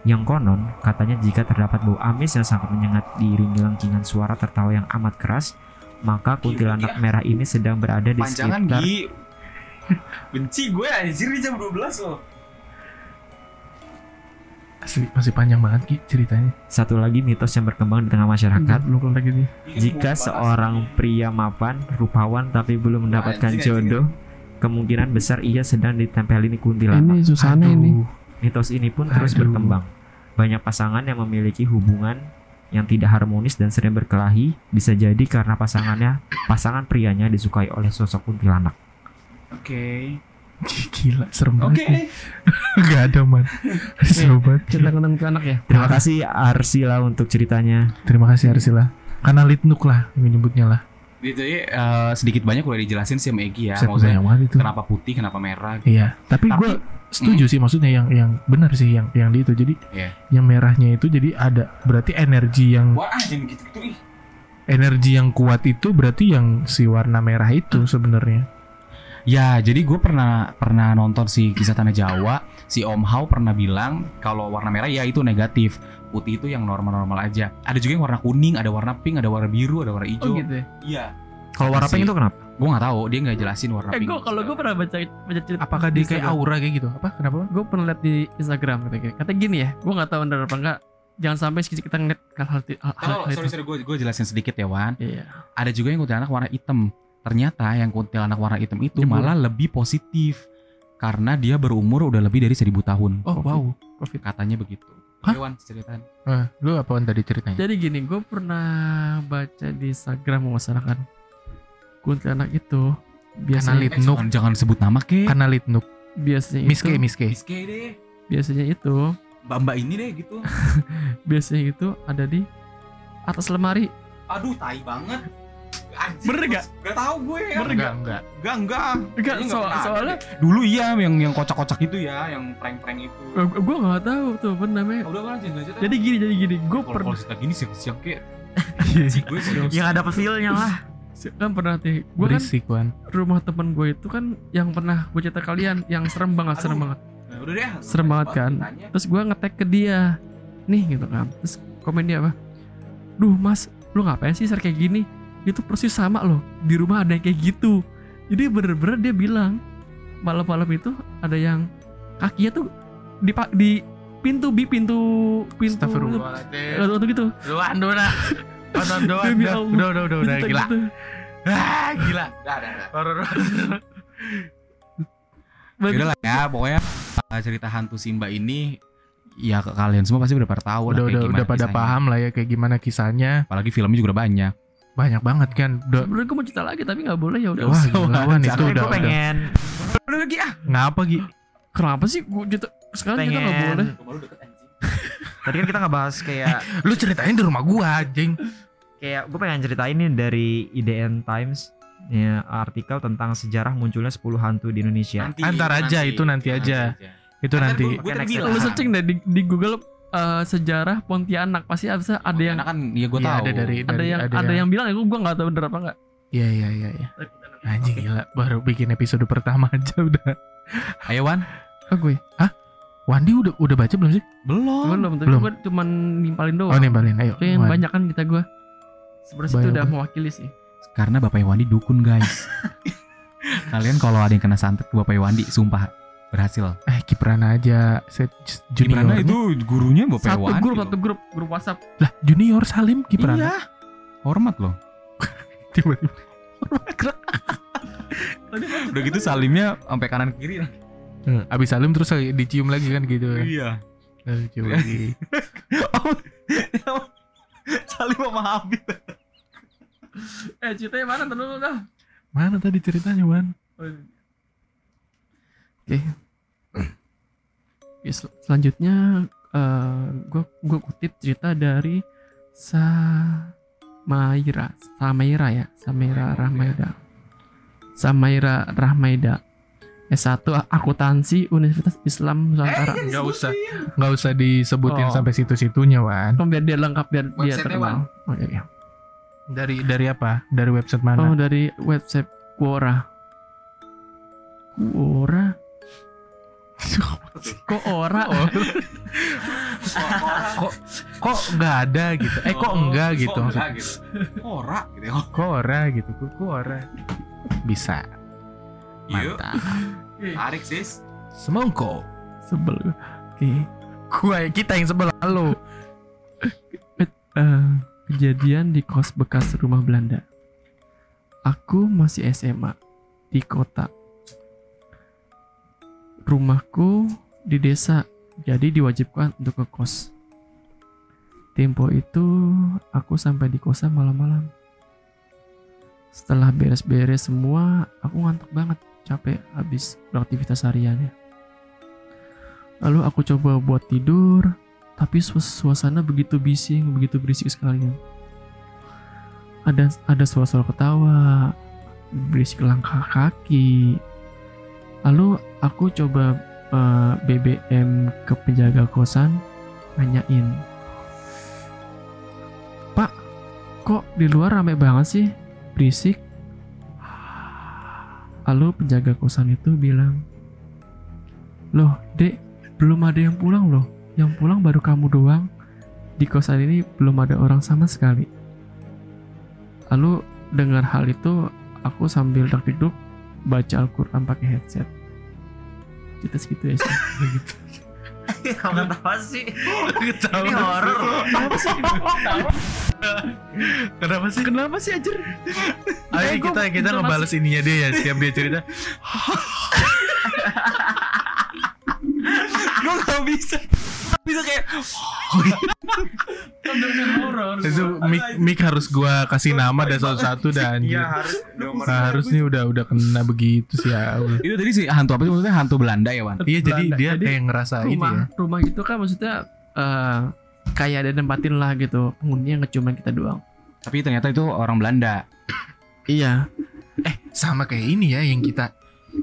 Yang konon katanya jika terdapat bau amis yang sangat menyengat diiringi lengkingan suara tertawa yang amat keras, maka kuntilanak merah ini sedang berada di Panjangan sekitar. Benci gue anjir di jam 12 loh. Asli masih panjang banget Ki ceritanya. satu lagi mitos yang berkembang di tengah masyarakat. Belum kelar lagi nih. Jika seorang pria mapan, rupawan tapi belum mendapatkan jodoh, kemungkinan besar ia sedang ditempelin kuntilanak. Ini susahnya ini. Mitos ini pun terus Aduh. berkembang. Banyak pasangan yang memiliki hubungan yang tidak harmonis dan sering berkelahi bisa jadi karena pasangannya, pasangan prianya disukai oleh sosok kuntilanak. Oke. Gila, serem Oke. banget. nih. Gak ada man. Seru banget. Cerita tentang ke anak ya. Terima kasih Arsila untuk ceritanya. Terima kasih Arsila. Karena litnuk lah menyebutnya lah. Itu ya eh, sedikit banyak udah dijelasin sih sama Egi ya. Set Maksudnya itu. kenapa putih, kenapa merah. Iya, tapi, Tapi- gue setuju sih maksudnya yang yang benar sih yang yang di itu. Jadi Iya. yang merahnya itu jadi ada berarti energi yang Wah, ah, jangan gitu-gitu energi yang kuat itu berarti yang si warna merah itu sebenarnya. Ya, jadi gue pernah pernah nonton si kisah tanah Jawa. Si Om Hao pernah bilang kalau warna merah ya itu negatif, putih itu yang normal-normal aja. Ada juga yang warna kuning, ada warna pink, ada warna biru, ada warna hijau. Oh gitu ya. Iya. Kalau warna pink itu kenapa? Gue nggak tahu, dia nggak jelasin warna Eh pink. gue kalau gue pernah baca baca cerita. Apakah dia kayak aura kayak gitu? Apa? Kenapa? Gue pernah lihat di Instagram katanya. Katanya gini ya. Gue nggak tahu benar apa enggak. Jangan sampai kita ngeliat hal hal, hal, hal, Oh, hal sorry itu. sorry gue gue jelasin sedikit ya Wan. Iya. Ada juga yang kuntilanak warna hitam. Ternyata yang kuntilanak warna hitam itu Jemur. malah lebih positif karena dia berumur udah lebih dari seribu tahun. Oh wow. Covid. Katanya begitu. Hah? Wan, ceritain. Eh, lu apaan tadi ceritanya? Jadi gini, gue pernah baca di Instagram masyarakat kuntilanak itu Karena biasanya lit- Eh, Nuk. jangan, jangan sebut nama ke. Karena litnuk. biasanya Miske, itu miske. Miske deh. biasanya itu Mbak-mbak ini deh gitu. biasanya itu ada di atas lemari. Aduh, tai banget. Anjir, Bener nggak? Gak tau gue ya. Bener Enggak, enggak. Enggak, enggak. Enggak, so- soalnya deh. dulu iya yang yang kocak-kocak itu ya, yang prank-prank itu. gue nggak tahu tuh apa namanya. Udah lanjut lanjut. Jadi gini, jadi gini, gue pernah kalau cerita gini siang-siang kayak si gue sih. Yang ada feelnya lah. kan pernah nih, gue kan rumah temen gue itu kan yang pernah gue cerita kalian yang serem banget, serem banget. Nah, udah deh. Serem banget kan? Terus gue ngetek ke dia, nih gitu kan. Terus komen dia apa? Duh mas, lu ngapain sih ser kayak gini? Itu persis sama loh. Di rumah ada yang kayak gitu. Jadi bener-bener dia bilang malam-malam itu ada yang kakinya tuh di di pintu bi pintu pintu. Atau gitu. Doan, doan. Doan, doan. Udah, Allah. udah, udah, udah, udah, gila. gitu. Ah, gila. Dah, dah, dah. Horor, horor. Yaudah lah ya, pokoknya uh, cerita hantu Simba ini ya kalian semua pasti udah pada tahu udah lah kayak udah udah pada kisahnya. paham lah ya kayak gimana kisahnya Apalagi filmnya juga udah banyak. Banyak banget kan udah Sebenarnya gue mau cerita lagi tapi nggak boleh ya udah. wah usah. gila itu udah gue pengen Udah lagi ah. ngapa Gi Kenapa sih gue cerita sekarang kita nggak pengen boleh? tadi kan kita nggak bahas kayak lu ceritain di rumah gua anjing kayak gue pengen ceritain nih dari IDN Times ya, artikel tentang sejarah munculnya 10 hantu di Indonesia. Antar aja, itu nanti aja. itu nanti Gue Oke, tadi. Lu searching deh di, di Google eh, sejarah Pontianak pasti ada ada yang kan ya gue Iya, tahu. ada dari ada dari yang ada yang bilang ya gue gue nggak tahu bener apa nggak. iya iya iya iya anjing gila baru bikin episode pertama aja udah Ayo Wan. Oh gue Wandi udah udah baca belum sih Belum. belum tapi belum. gue cuman nimpalin doang. oh nimbalin ayo Kayak yang banyak kan kita gue. Sebenarnya itu udah mewakili sih. Karena Bapak Wandi dukun guys. Kalian kalau ada yang kena santet ke Bapak Wandi, sumpah berhasil. eh Kiprana aja set junior Gimana itu gurunya Bapak Satu Wandi? grup loh. satu grup grup WhatsApp. lah junior Salim Kiprana Iya. Hormat loh. tiba-tiba Udah gitu salimnya sampai kanan kiri. Hmm, abis Salim terus dicium lagi kan gitu Iya. Eh, cium lagi. Salim sama Habib. Eh ceritanya mana dulu dah. mana tadi ceritanya Wan Oke. Ya, sel- selanjutnya eh gue gue kutip cerita dari Samaira, Samaira ya, Samaira Rahmaida. Samaira Rahmaida. S1 akuntansi Universitas Islam Nusantara. nggak usah nggak usah disebutin Oh. sampai situ-situnya Wan Oh, biar dia lengkap biar dia Website-nya, terkenal. Oh iya, iya. dari dari apa dari website mana Oh dari website Quora. Quora. Quora. Oh. kok kok nggak ada gitu eh kok enggak gitu maksudnya gitu. Ora gitu ya. kok ora gitu kok kok ora bisa Yuk, mantap tarik sis. semongko Sebel. gue. Oke. gua kita yang sebelah lo Eh, kejadian di kos bekas rumah Belanda. Aku masih SMA di kota. Rumahku di desa, jadi diwajibkan untuk ke kos. Tempo itu aku sampai di kosan malam-malam. Setelah beres-beres semua, aku ngantuk banget, capek habis beraktivitas hariannya. Lalu aku coba buat tidur, tapi suas- suasana begitu bising, begitu berisik sekalian. Ada ada suara-suara ketawa, berisik langkah kaki. Lalu aku coba eh, BBM ke penjaga kosan, nanyain, Pak, kok di luar rame banget sih, berisik? Lalu penjaga kosan itu bilang, Loh, dek, belum ada yang pulang loh yang pulang baru kamu doang. Di kosan ini belum ada orang sama sekali. Lalu dengar hal itu, aku sambil duduk baca Al-Quran pakai headset. Kita segitu ya sih. Kamu tahu sih? Ketawa. Ini horor. Kenapa sih? kenapa sih Kenapa sih Ajar? ayo kita kita ngebales ininya dia ya setiap dia cerita Gue gak bisa. Bisa kayak itu mic mic harus gua kasih nama dan satu-satu dan anjir Iya harus. Nah, harus nih udah udah kena begitu sih ya Allah. itu tadi sih hantu apa sih maksudnya hantu Belanda ya Wan? Iya jadi dia kayak ngerasa ini rumah ya. rumah itu kan maksudnya eh kayak ada nempatin lah gitu penghuninya nggak cuma kita doang Tapi ternyata itu orang Belanda. iya Eh sama kayak ini ya yang kita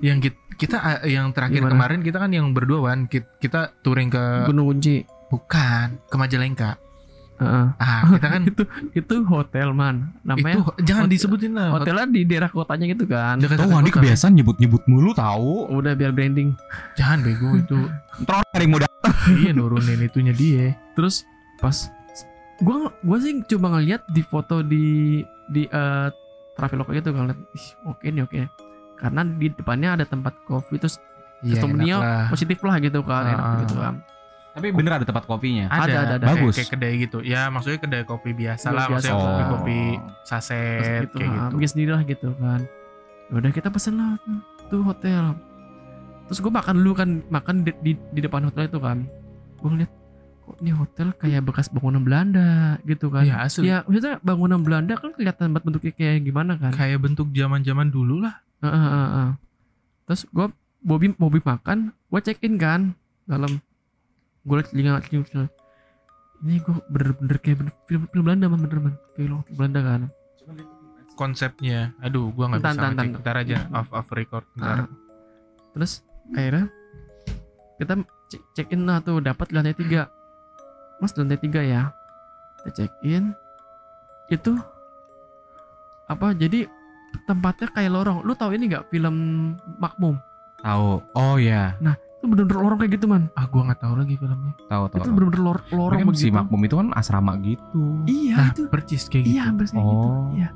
yang kita, kita eh, yang terakhir Gimana? kemarin kita kan yang berdua Wan kita, touring ke gunung kunci bukan ke Majalengka. Heeh. Ah kita kan itu itu hotel man namanya itu jangan hotel- disebutin lah. hotelnya di daerah kotanya gitu kan Dekat- Tuh Wandi kota. kebiasaan nyebut-nyebut mulu tahu. udah biar branding Jangan bego itu. Ada yang muda. iya nurunin itunya dia. terus pas gua gua sih cuma ngeliat di foto di di eh Traveloka gitu kan liat, ih oke nih oke karena di depannya ada tempat kopi terus testimoninya enak lah. positif lah gitu kan enak Ah. gitu kan Tapi bener ada tempat kopinya. Ada, Ada, ada, ada. Kayak- Bagus. Kayak kedai gitu. Ya maksudnya kedai kopi biasa Kopi lah. biasa. Maksudnya kopi Oh. kopi Terus saset gitu, kayak ah, gitu. bikin sendiri lah gitu kan Ya udah kita pesen lah tuh hotel terus gue makan dulu kan makan di, di, di depan hotel itu kan gue ngeliat kok ini hotel kayak bekas bangunan Belanda gitu kan Iya, asli. ya maksudnya bangunan Belanda kan kelihatan banget bentuknya kayak gimana kan Kayak bentuk zaman-zaman dulu lah. Heeh, heeh, heeh. terus gue Bobby Bobby makan gue check in kan dalam gue liat telinga telinga ini gue bener-bener kayak bener, film, film Belanda man bener man kayak film Belanda kan Konsepnya, aduh, gua nggak bisa ngecek. Ntar aja off off record. Ah. Ntar. terus akhirnya kita cek, check in lah tuh dapat lantai tiga mas lantai tiga ya kita check in itu apa jadi tempatnya kayak lorong lu tahu ini nggak film Makmum Tahu. Oh ya, itu bener-bener lorong kayak gitu man Ah, gua nggak tahu lagi filmnya. tahu tahu. itu bener-bener lor- lorong kan si begitu makmum itu kan asrama gitu. iya Nah, itu percis kayak gitu. iya hampir kayak gitu Oh. iya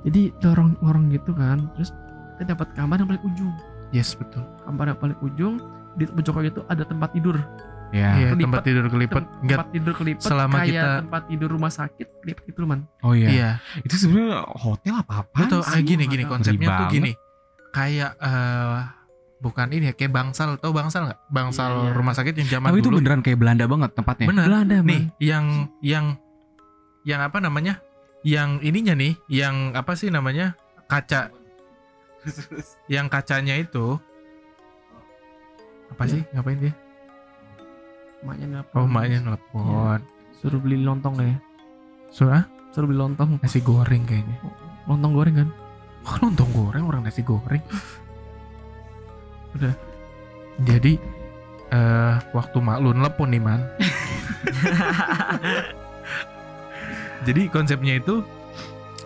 jadi lorong lorong gitu kan terus kita dapat kamar yang paling ujung Yes, betul. kamar yang paling ujung di pojoknya itu ada tempat tidur Ya. Iya, Kelipet. tempat tidur kelipet. Tempat tidur kelipet selama kayak kita- tempat tidur rumah sakit kelipet gitu man Oh iya. Iya. Itu sebenarnya hotel apa apa? Lu tau, ah, gini gini konsepnya tuh gini. Kayak eh bukan ini ya, kayak bangsal. Tau bangsal nggak? Bangsal Iya, iya. rumah sakit yang zaman Tapi itu dulu. beneran kayak Belanda banget tempatnya. Bener. Belanda man Nih, yang yang yang apa namanya? Yang ininya nih, yang apa sih namanya? Kaca. Yang kacanya itu apa sih? Ngapain dia? Maknya nelpon. Oh, maknya nelpon. suruh beli lontong ya So, ah, suruh beli lontong nasi goreng kayaknya. lontong goreng kan Oh, lontong goreng orang nasi goreng. Udah. Jadi eh waktu mak lu nelpon nih man. Jadi konsepnya itu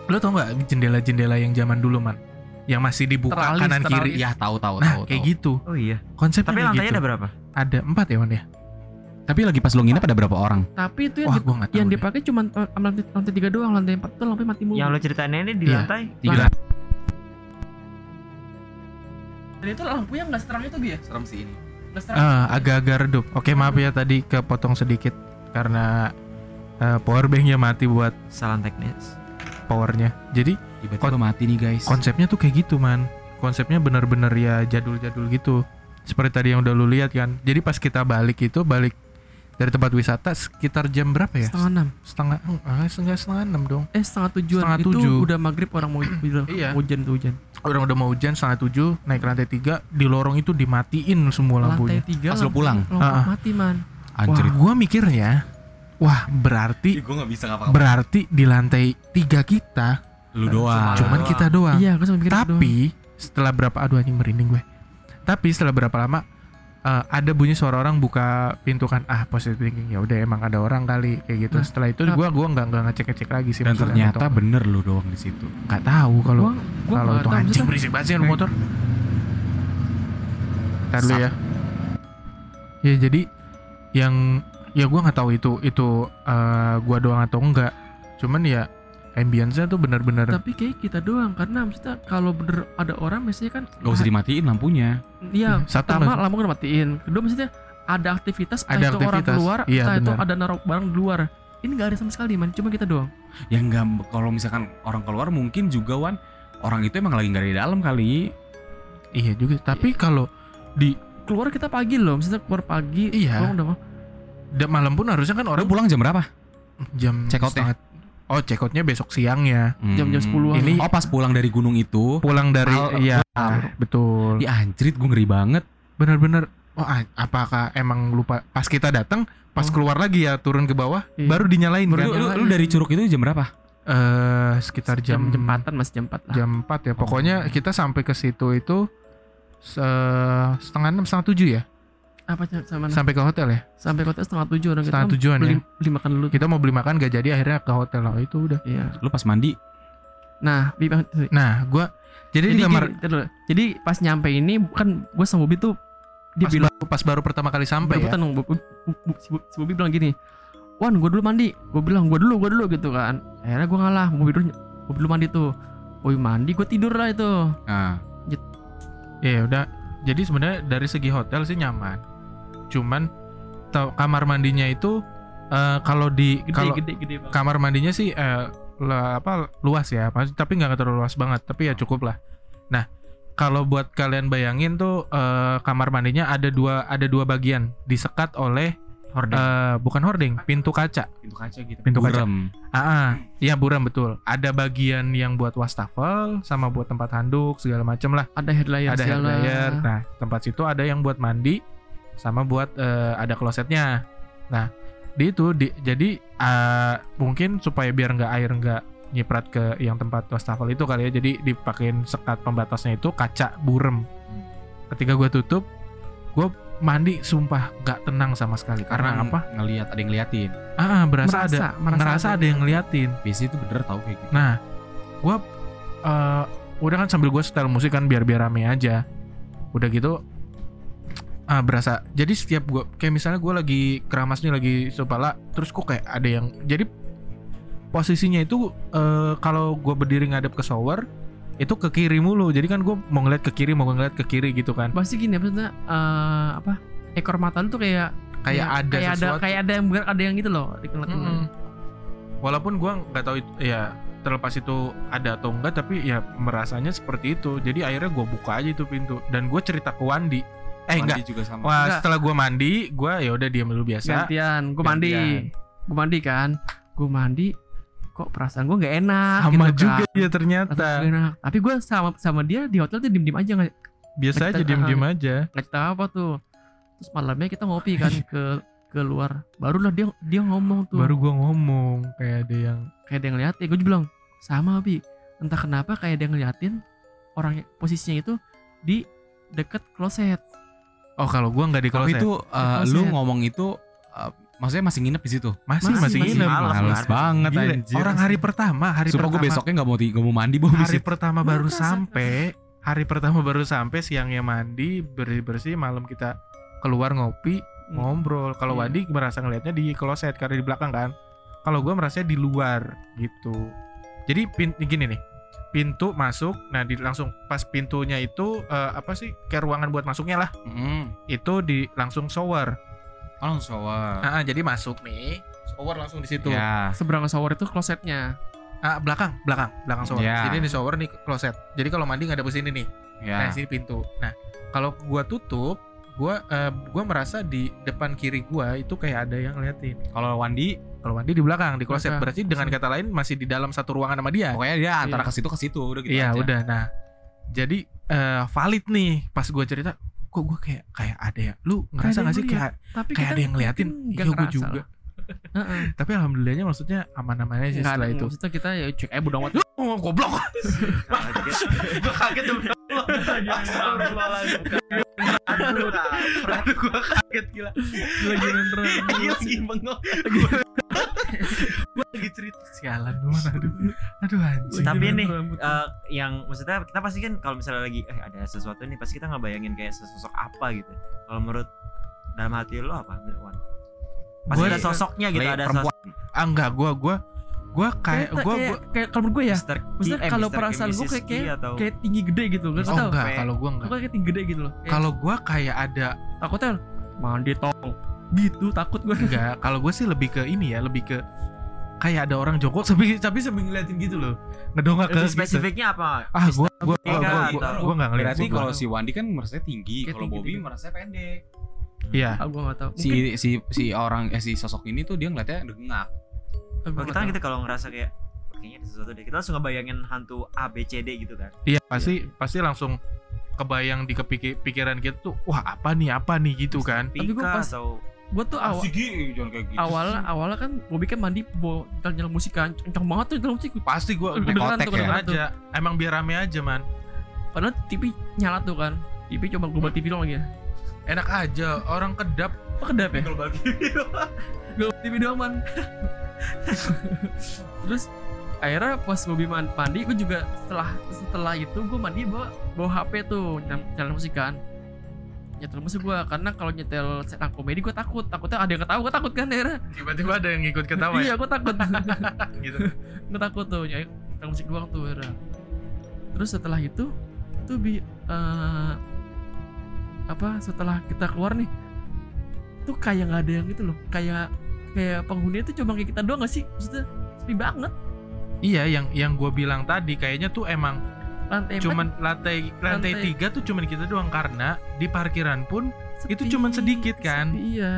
lo tau nggak jendela-jendela yang zaman dulu man, yang masih dibuka Teralis, kanan kiri. teralis. Ya tahu tahu Nah tahu. kayak tahu. gitu. Oh iya. Konsepnya Tapi kayak lantainya gitu. ada berapa? Ada empat ya man ya. Tapi lagi pas lo nginep ada berapa orang? tapi itu yang, Wah di- yang dipakai cuma eh, lantai, lantai tiga doang lantai empat tuh lampu mati mulu Yang lo ceritain ini di Iya. lantai? Tiga. dan itu lampunya nggak seterang itu dia Serem sih ini. Ah, agak-agak redup. Oke maaf ya tadi kepotong sedikit karena eh, power banknya mati buat Salah teknis. powernya. Jadi Tiba-tiba mati nih guys. konsepnya tuh kayak gitu man konsepnya bener-bener ya jadul-jadul gitu seperti tadi yang udah lu lihat kan jadi pas kita balik itu balik dari tempat wisata sekitar jam berapa ya setengah enam setengah ah, setengah setengah enam dong eh setengah tujuan Setengah itu tujuh. udah maghrib orang mau Iya. hujan tuh hujan orang udah mau hujan setengah tujuh naik ke lantai tiga di lorong itu dimatiin semua lantai lampunya tiga Pas lo pulang? lampu Ah, ah. mati man Anjir. wah gua mikirnya wah berarti gue gak bisa ngapa berarti di lantai tiga kita Lu doang. cuman doang. kita doang iya gue sama mikir gitu doang. Tapi setelah berapa aduh anjing merinding gue. Tapi setelah berapa lama eh, ada bunyi suara orang buka pintu kan ah positive thinking ya udah emang ada orang kali kayak gitu. Nah, setelah itu nah. gua gua nggak nggak ngecek ngecek lagi sih. Dan ternyata atau- bener lu doang di situ. nggak tahu kalau kalau itu anjing berisik banget sih motor. Ntar dulu ya. Ya jadi yang ya gua nggak tahu itu itu eh, gua doang atau enggak. Cuman ya ambience-nya tuh bener-bener tapi kayak kita doang karena maksudnya kalau bener ada orang biasanya kan Gak usah dimatiin lampunya. iya Satu pertama nggak- lampu kan matiin kedua maksudnya ada aktivitas entah Ada itu orang aktivitas. keluar Iya, entah itu ada naruh barang di luar ini nggak ada sama sekali man cuma kita doang Ya enggak kalau misalkan orang keluar mungkin juga Wan orang itu emang lagi nggak ada di dalam kali. iya juga. Tapi kalau di keluar kita pagi loh maksudnya keluar pagi Iya. pulang udah malam pun harusnya kan Lu orang pulang jam berapa? jam Check out-nya? setengah- Oh, check out-nya besok siangnya. Jam-jam 10-an. Ini- Oh pas pulang dari gunung itu. Pulang dari Mal- iya, malam. betul. Ya anjrit gue ngeri banget. Bener-bener oh ah, apakah emang lupa pas kita datang pas Oh. keluar lagi ya turun ke bawah Iya. baru dinyalain Lu, kan? lu, lu dari Curug itu jam berapa? Eh sekitar jam jam empatan mas jam empat lah jam 4 ya. Pokoknya kita sampai ke situ itu se- setengah enam setengah tujuh ya apa sih, sama sampai ke hotel ya? Sampai kota setengah tujuh orang Setengah kita tujuan beli, ya. beli makan dulu. Kita mau beli makan gak jadi akhirnya ke hotel. Oh, itu udah. Iya. Lu pas mandi? Nah bi- nah gua jadi, jadi di kamar gini, jadi pas nyampe ini kan gue sama Bobi tuh dia pas, bilang baru, pas baru pertama kali sampai ya? Bu- si si Bobi bilang gini Wan gue dulu mandi. Gue bilang gue dulu gue dulu gitu kan. Akhirnya gue ngalah Bobi dulu Bobi dulu mandi tuh. Bobi mandi gue tidur lah itu. Nah, Ya udah. Jadi sebenarnya dari segi hotel sih nyaman. Cuman tau- kamar mandinya itu eh, kalau di kalau kamar mandinya sih eh, la- apa luas ya, tapi nggak terlalu luas banget, tapi ya cukup lah. Nah, kalau buat kalian bayangin tuh eh, kamar mandinya ada dua ada dua bagian disekat oleh Hordeng. eh, bukan hording, pintu kaca. Pintu kaca gitu. Pintu kaca. Burem. Ah, ah, iya buram betul. Ada bagian yang buat wastafel sama buat tempat handuk segala macem lah. Ada headliner ada segala. hair dryer. Nah, tempat situ ada yang buat mandi sama buat eh, ada klosetnya. Nah, di itu di, jadi eh, mungkin supaya biar nggak air nggak nyiprat ke yang tempat wastafel itu kali ya. Jadi dipakein sekat pembatasnya itu kaca burem. Ketika gue tutup, gue mandi sumpah nggak tenang sama sekali karena, apa? Ngelihat ada yang ngeliatin. Ah, ah, berasa Merasa, ada merasa ngerasa ada ada yang ngeliatin. Biasanya itu bener tau kayak gitu. Nah, gua eh udah kan sambil gue setel musik kan biar biar rame aja. Udah gitu ah berasa. Jadi setiap gua kayak misalnya gua lagi keramas nih lagi kepala, terus kok kayak ada yang jadi posisinya itu eh kalau gua berdiri ngadep ke shower itu ke kiri mulu. Jadi kan gue mau ngeliat ke kiri, mau ngeliat ke kiri gitu kan. Pasti gini maksudnya eh, apa? Ekor mata lu tuh kayak Kayak ada kayak ada kayak ada yang ada yang gitu loh. Mm-mm. Walaupun gua nggak tahu itu, ya terlepas itu ada atau enggak, tapi ya merasanya seperti itu. Jadi akhirnya gua buka aja itu pintu dan gue cerita ke Wandi. Eh enggak. Mandi juga sama. Wah Enggak. setelah gua mandi, gua ya udah diam dulu biasa. Gantian, gue mandi. Gantian. Gue mandi kan. Gue mandi kok perasaan gue nggak enak Sama gitu juga kan. dia Perasaan ternyata. gua enak. Tapi gue sama sama dia di hotel tuh diem diem aja nggak Biasa aja Kita- diem-diem aja. nggak cerita apa tuh. Terus malamnya kita ngopi kan ke keluar. Barulah dia dia ngomong tuh. Baru gua ngomong kayak ada yang kayak dia ngeliatin. Gue bilang sama bi. Entah kenapa kayak dia ngeliatin orang posisinya itu di deket kloset. Oh kalau gua nggak di Tapi kloset. itu uh, lu kloset. ngomong itu uh, maksudnya masih nginep di situ. masih masih- masih nginep. Males kan? banget Gila, anjir. Orang hari pertama, hari Sumpah gue pertama. besoknya nggak mau nggak mau mandi, mau hari pertama baru sampai hari pertama baru sampai siangnya mandi bersih bersih malam kita keluar ngopi Hmm. ngobrol kalau Iya. Wandi merasa ngelihatnya di kloset karena di belakang kan kalau gue merasa di luar gitu jadi pin gini nih pintu masuk nah di langsung pas pintunya itu eh, apa sih kayak ruangan buat masuknya lah Mm. itu di langsung shower Oh, langsung shower. Ah, ah, jadi masuk nih shower langsung di situ Ya. Seberang shower itu klosetnya. ah, belakang belakang belakang shower Ya. jadi ini shower nih kloset jadi kalau mandi nggak ada sini nih Nah, Ya. sini pintu. Nah, kalau gua tutup, gua eh, gua merasa di depan kiri gua itu kayak ada yang ngeliatin. Kalau Wandi, Kalau Wandi di belakang, di kloset. Belakang. Berarti dengan kata lain masih di dalam satu ruangan sama dia. pokoknya dia antara Iya. ke situ ke situ udah gitu iya, aja. udah. Nah, jadi eh, valid nih pas gua cerita, kok gua kayak kayak ada ya. Lu ngerasa yang sih kayak Tapi kayak ada yang ngeliatin? Iya, gua ngerasa juga. lah. Tapi alhamdulillahnya maksudnya aman-aman aja sih Nggak setelah itu. Maksudnya kita ya cek eh bodo amat. Oh, goblok. gua kaget tuh. Aduh, Aduh, gua kaget gila. Gila gila terus. lagi bengong. Gua lagi cerita sialan lu mana aduh. Aduh anjing. Tapi nih eh, yang maksudnya kita pasti kan kalau misalnya lagi eh ada sesuatu nih pasti kita ngebayangin kayak sesosok apa gitu. Kalau menurut dalam hati lo apa, Wan? Pasti Gua- ada sosoknya gitu, ada perempuan. sosok Ah enggak, gua gua gua kayak Kayak- gua, kayak- gua kayak kalau gue ya maksudnya eh, kalau perasaan gua Mrs. kayak- Ki atau kayak tinggi gede gitu nggak Oh tahu. enggak, Kayak- kalau gua enggak. Pokoknya kayak tinggi gede gitu loh. Kayak Kalau gua kayak ada takutnya mandi tong gitu takut gue. enggak, kalau gua sih lebih ke ini ya, lebih ke kayak ada orang jongkok tapi tapi sambil ngeliatin gitu loh. Ngedongak ke gitu. spesifiknya apa? Ah, gua gua gua Mega gua, gua, atau- gua enggak ngeliat. Berarti gua kalau nggak. si Wandi kan merasanya tinggi, Kayak kalau Bobby tinggi. merasanya pendek. Iya. Ah gue nggak tahu. Si si si orang eh si sosok ini tuh dia ngeliatnya dengak. Ah, gua Kalau kita kan tahu. gitu kalau ngerasa kayak "Oh, kayaknya ada sesuatu deh. Kita langsung ngebayangin hantu A B C D gitu kan. Iya, pasti pasti langsung kebayang di kepikir pikiran kita tuh, wah apa nih apa nih gitu kan. Tapi gua Pika pas- atau Gue tuh awal Asik jangan kayak gitu. awalnya awalnya kan Bobby kan mandi bawa nyala musik kan kencang banget tuh nyala musik Pasti gua Kedengeran gua tuh, kedengeran tuh. aja. Emang biar rame aja, man. padahal TV nyala tuh kan TV coba global TV doang lagi ya Enak aja, orang kedap. Apa kedap ya? TV. global TV doang man terus akhirnya pas Bobby man- mandi gue juga setelah setelah itu gue mandi bawa bawa HP tuh nyal- nyalain musik kan. Nyetel musik gue karena kalau nyetel stand komedi gue takut. Takutnya ada yang ketawa gue takut kan akhirnya. Tiba-tiba ada yang ngikut ketawa iya ya. gue takut. Gitu. gue takut tuh nyetel musik doang tuh akhirnya. Terus setelah itu tuh bi eh, apa setelah kita keluar nih tuh kayak nggak ada yang gitu loh kayak kayak penghuni itu cuma kayak kita doang gak sih? Maksudnya sepi banget. Iya, yang yang gue bilang tadi kayaknya tuh emang lantai empat? cuman lantai lantai Lantai- tiga tuh cuman kita doang karena di parkiran pun itu sepi, cuman sedikit kan? sepi, iya.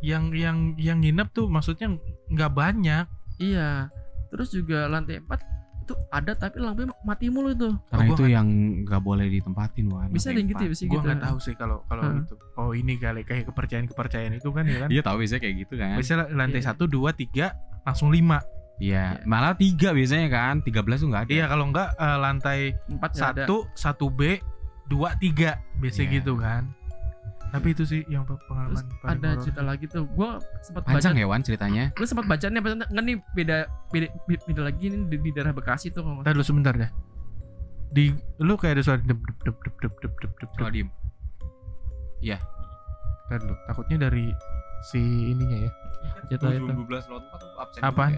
Yang yang yang nginep tuh maksudnya nggak banyak. Iya. Terus juga lantai empat itu ada tapi lampunya mati mulu itu Karena gua itu yang nggak boleh ditempatin Wan. bisa yang gitu ya bisa gue gitu nggak tahu sih kalau kalau Hah. itu oh ini kali kayak kepercayaan kepercayaan itu kan ya kan Iya tahu biasanya kayak gitu kan. biasanya lantai Iya. satu dua tiga langsung lima Iya, malah tiga biasanya kan, 13 tuh nggak ada. iya kalau nggak eh, lantai empat satu satu B dua tiga biasa Iya. gitu kan tapi itu sih yang pe- terus pengalaman paling ada horor. cerita lagi tuh gue sempat baca Panjang ya Wan ceritanya. gue sempat baca nih apa nggak nih beda beda beda lagi nih di, di daerah Bekasi tuh kalau dulu sebentar deh di lu kayak ada suara dep dep dep dep dep dep dep dep Coba diem. Ntar dulu takutnya dari si ininya ya cerita itu 12 lot absen. Apaan?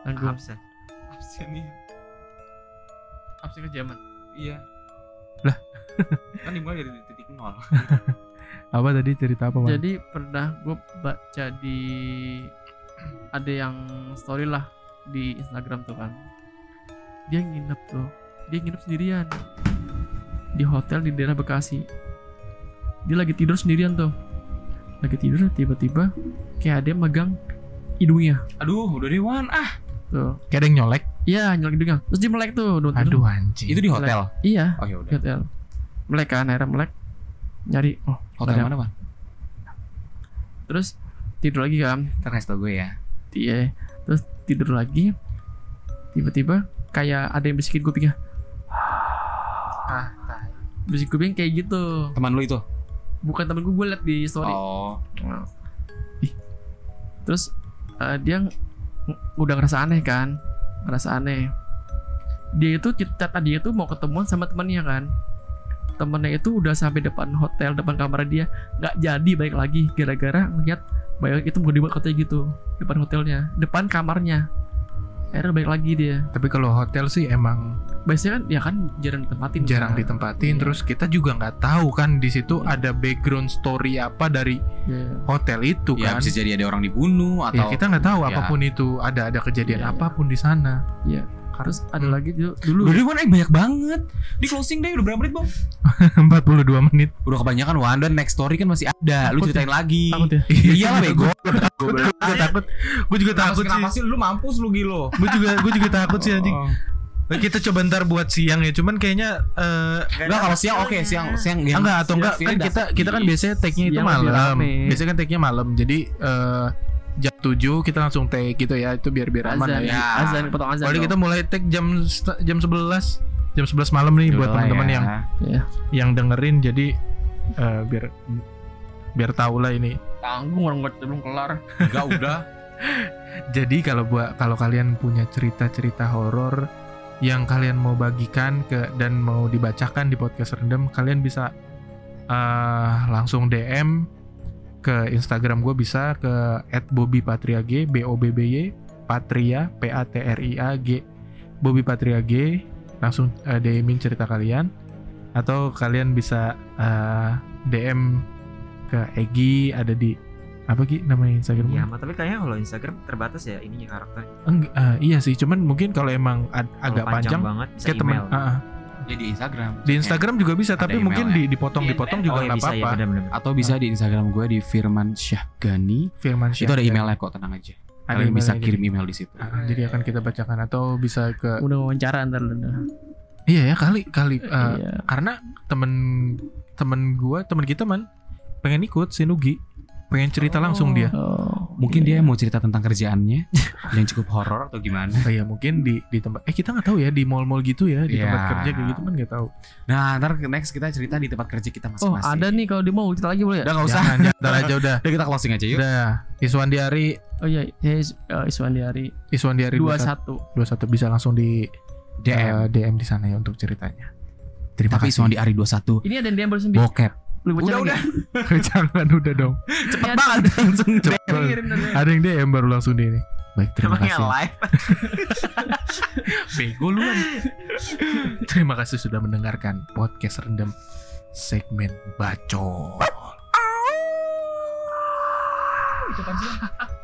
tanggung Absen. Absen nih. absen kejaman Iya. Lah. kan dimulai dari nol. apa tadi cerita apa Wan? jadi pernah gue baca di ada yang story lah di Instagram tuh kan. Dia nginep tuh. Dia nginep sendirian. Di hotel di daerah Bekasi. Dia lagi tidur sendirian tuh. Lagi tidur tiba-tiba kayak ada yang megang hidungnya. Aduh, udah deh Wan. Ah, tuh. Kayak ada yang nyolek? Iya nyolek hidungnya. Terus dia melek tuh aduh anjing. Itu di hotel. iya Oh ya di hotel. Melek kan akhirnya melek nyari oh Hotel mana Wan? terus tidur lagi kan kasih tau gue ya. Iya, terus tidur lagi. Tiba-tiba kayak ada yang bisikin kupingnya. ah tai. Bisik kuping kayak gitu. Teman lu itu? Bukan temen gue, gue liat di story. Oh. Nah. Ih. Terus eh, dia udah ngerasa aneh kan? Ngerasa aneh. Dia itu cerita tadi itu mau ketemuan sama temannya kan. Temennya itu udah sampai depan hotel, depan kamar dia, nggak jadi balik lagi gara-gara ngeliat bayang itu bukan di hotel gitu, depan hotelnya, depan kamarnya. Akhirnya balik lagi dia. tapi kalau hotel sih emang biasanya kan ya kan jarang ditempatin jarang kan. ditempatin Iya. terus kita juga nggak tahu kan di situ Iya. ada background story apa dari Iya. hotel itu Ya kan bisa jadi ada orang dibunuh atau ya kita nggak tahu Ya. apa pun itu ada ada kejadian Iya, iya. apa pun di sana Iya. Terus ada Hmm. lagi dulu, dulu deh Wan, eh banyak banget. Di closing deh udah berapa menit, Bang? 42 menit Udah kebanyakan Wan dan next story kan masih ada. Lu Takut ceritain lagi. takut ya Iya lah bego. gue juga takut gue juga takut sih sih lu mampus lu gilo? gue juga gue juga takut sih anjing Oh. Nah, kita coba ntar buat siang ya cuman kayaknya eh Enggak kalau siang oke, siang siang Ah, enggak atau enggak kan kita kita kan biasanya take-nya itu Siang malam. Biasanya kan take-nya malam. Jadi eh jam 7 kita langsung take gitu ya. Itu biar biar aman azan ya. ya. azan potong azan dong. kita mulai take jam jam 11 jam 11 malam nih buat teman-teman yang ya yang dengerin jadi eh, biar biar tahu lah ini. tanggung orang nggak belum kelar enggak udah. Jadi kalau buat kalau kalian punya cerita-cerita horor yang kalian mau bagikan ke dan mau dibacakan di podcast rendem, kalian bisa eh, langsung DM ke Instagram gue bisa ke @bobbypatriag b o b b y patria p a t r i a g Bobby Patria G langsung eh, DM-in cerita kalian atau kalian bisa eh, DM ke Egi ada di apa Gi namanya Instagramnya? Iya, tapi kayaknya kalau Instagram terbatas ya ininya karakter. Eng- eh, iya sih, cuman mungkin kalau emang ad- Kalau agak panjang, banget bisa kayak ah, ah. Ya di Instagram. di Instagram juga bisa, tapi mungkin ya. di dipotong-dipotong juga oh, iya nggak ya apa-apa. benar-benar. Atau bisa di Instagram gue di Firman Syahgani. Firman Itu ada emailnya kok, tenang aja. ada Kalian bisa kirim email di situ. Ah, ah, jadi akan kita bacakan atau bisa ke udah wawancara ntar udah iya ya kali kali eh, iya karena temen temen gua temen kita man pengen ikut si Nugi pengen cerita langsung dia oh, Mungkin iya. dia mau cerita tentang kerjaannya yang cukup horor atau gimana. oh, iya mungkin di di tempat eh kita nggak tahu ya di mall-mall gitu ya di Iya. tempat kerja kayak gitu kan nggak tahu Nah, ntar next kita cerita di tempat kerja kita oh masing-masing. ada nih kalau dia mau cerita lagi boleh ya Udah nggak usah. jangan jangan aja udah Udah kita closing aja yuk. udah Iswandi Ari oh iya ya Is- eh, Iswandi Hari Iswandi Ari dua 21 satu 21 bisa langsung di DM. eh, DM di sana ya untuk ceritanya terima Tapi kasih semua di Ari 21 ini ada yang dia baru sembilan bokep. Boleh Udah, lagi? jangan udah dong Cepet banget langsung Cepet banget. Ada yang DM baru langsung di ini baik terima Emangnya kasih live. bego lu kan. terima kasih sudah mendengarkan podcast rendam segmen bacot Itu apaan sih?